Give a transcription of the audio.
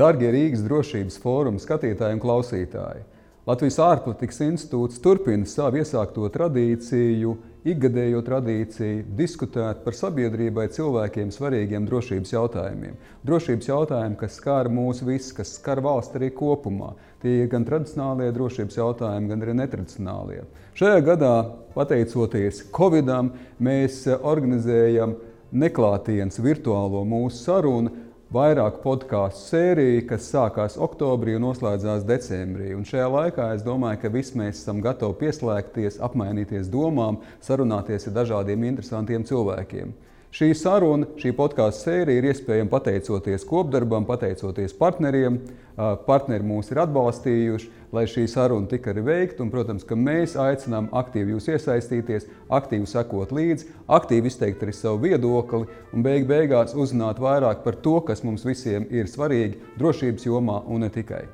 Darbie Rīgas drošības fóruma skatītāji un klausītāji! Latvijas ārpolitikas institūts turpina savu iesākto tradīciju, ikgadējo tradīciju, diskutēt par sabiedrībai cilvēkiem svarīgiem drošības jautājumiem. Drošības jautājumi, kas skar mūs visus, kas skar valsts arī kopumā. Tie ir gan tradicionālie drošības jautājumi, gan arī netradicionālie. Šajā gadā, pateicoties Covidam, mēs organizējam neklātienes virtuālo mūsu sarunu vairāku podkāstu sēriju, kas sākās oktobrī un noslēdzās decembrī. Un šajā laikā es domāju, ka visi mēs esam gatavi pieslēgties, apmainīties domām, sarunāties ar dažādiem interesantiem cilvēkiem. Šī saruna, šī podkāstu sērija ir iespējama pateicoties kopdarbam, pateicoties partneriem. Partneri mūs ir atbalstījuši, lai šī saruna tika arī veikta. Un, protams, ka mēs aicinām aktīvi jūs iesaistīties, aktīvi sekot līdzi, aktīvi izteikt arī savu viedokli un beig beigās uzzināt vairāk par to, kas mums visiem ir svarīgi drošības jomā un ne tikai.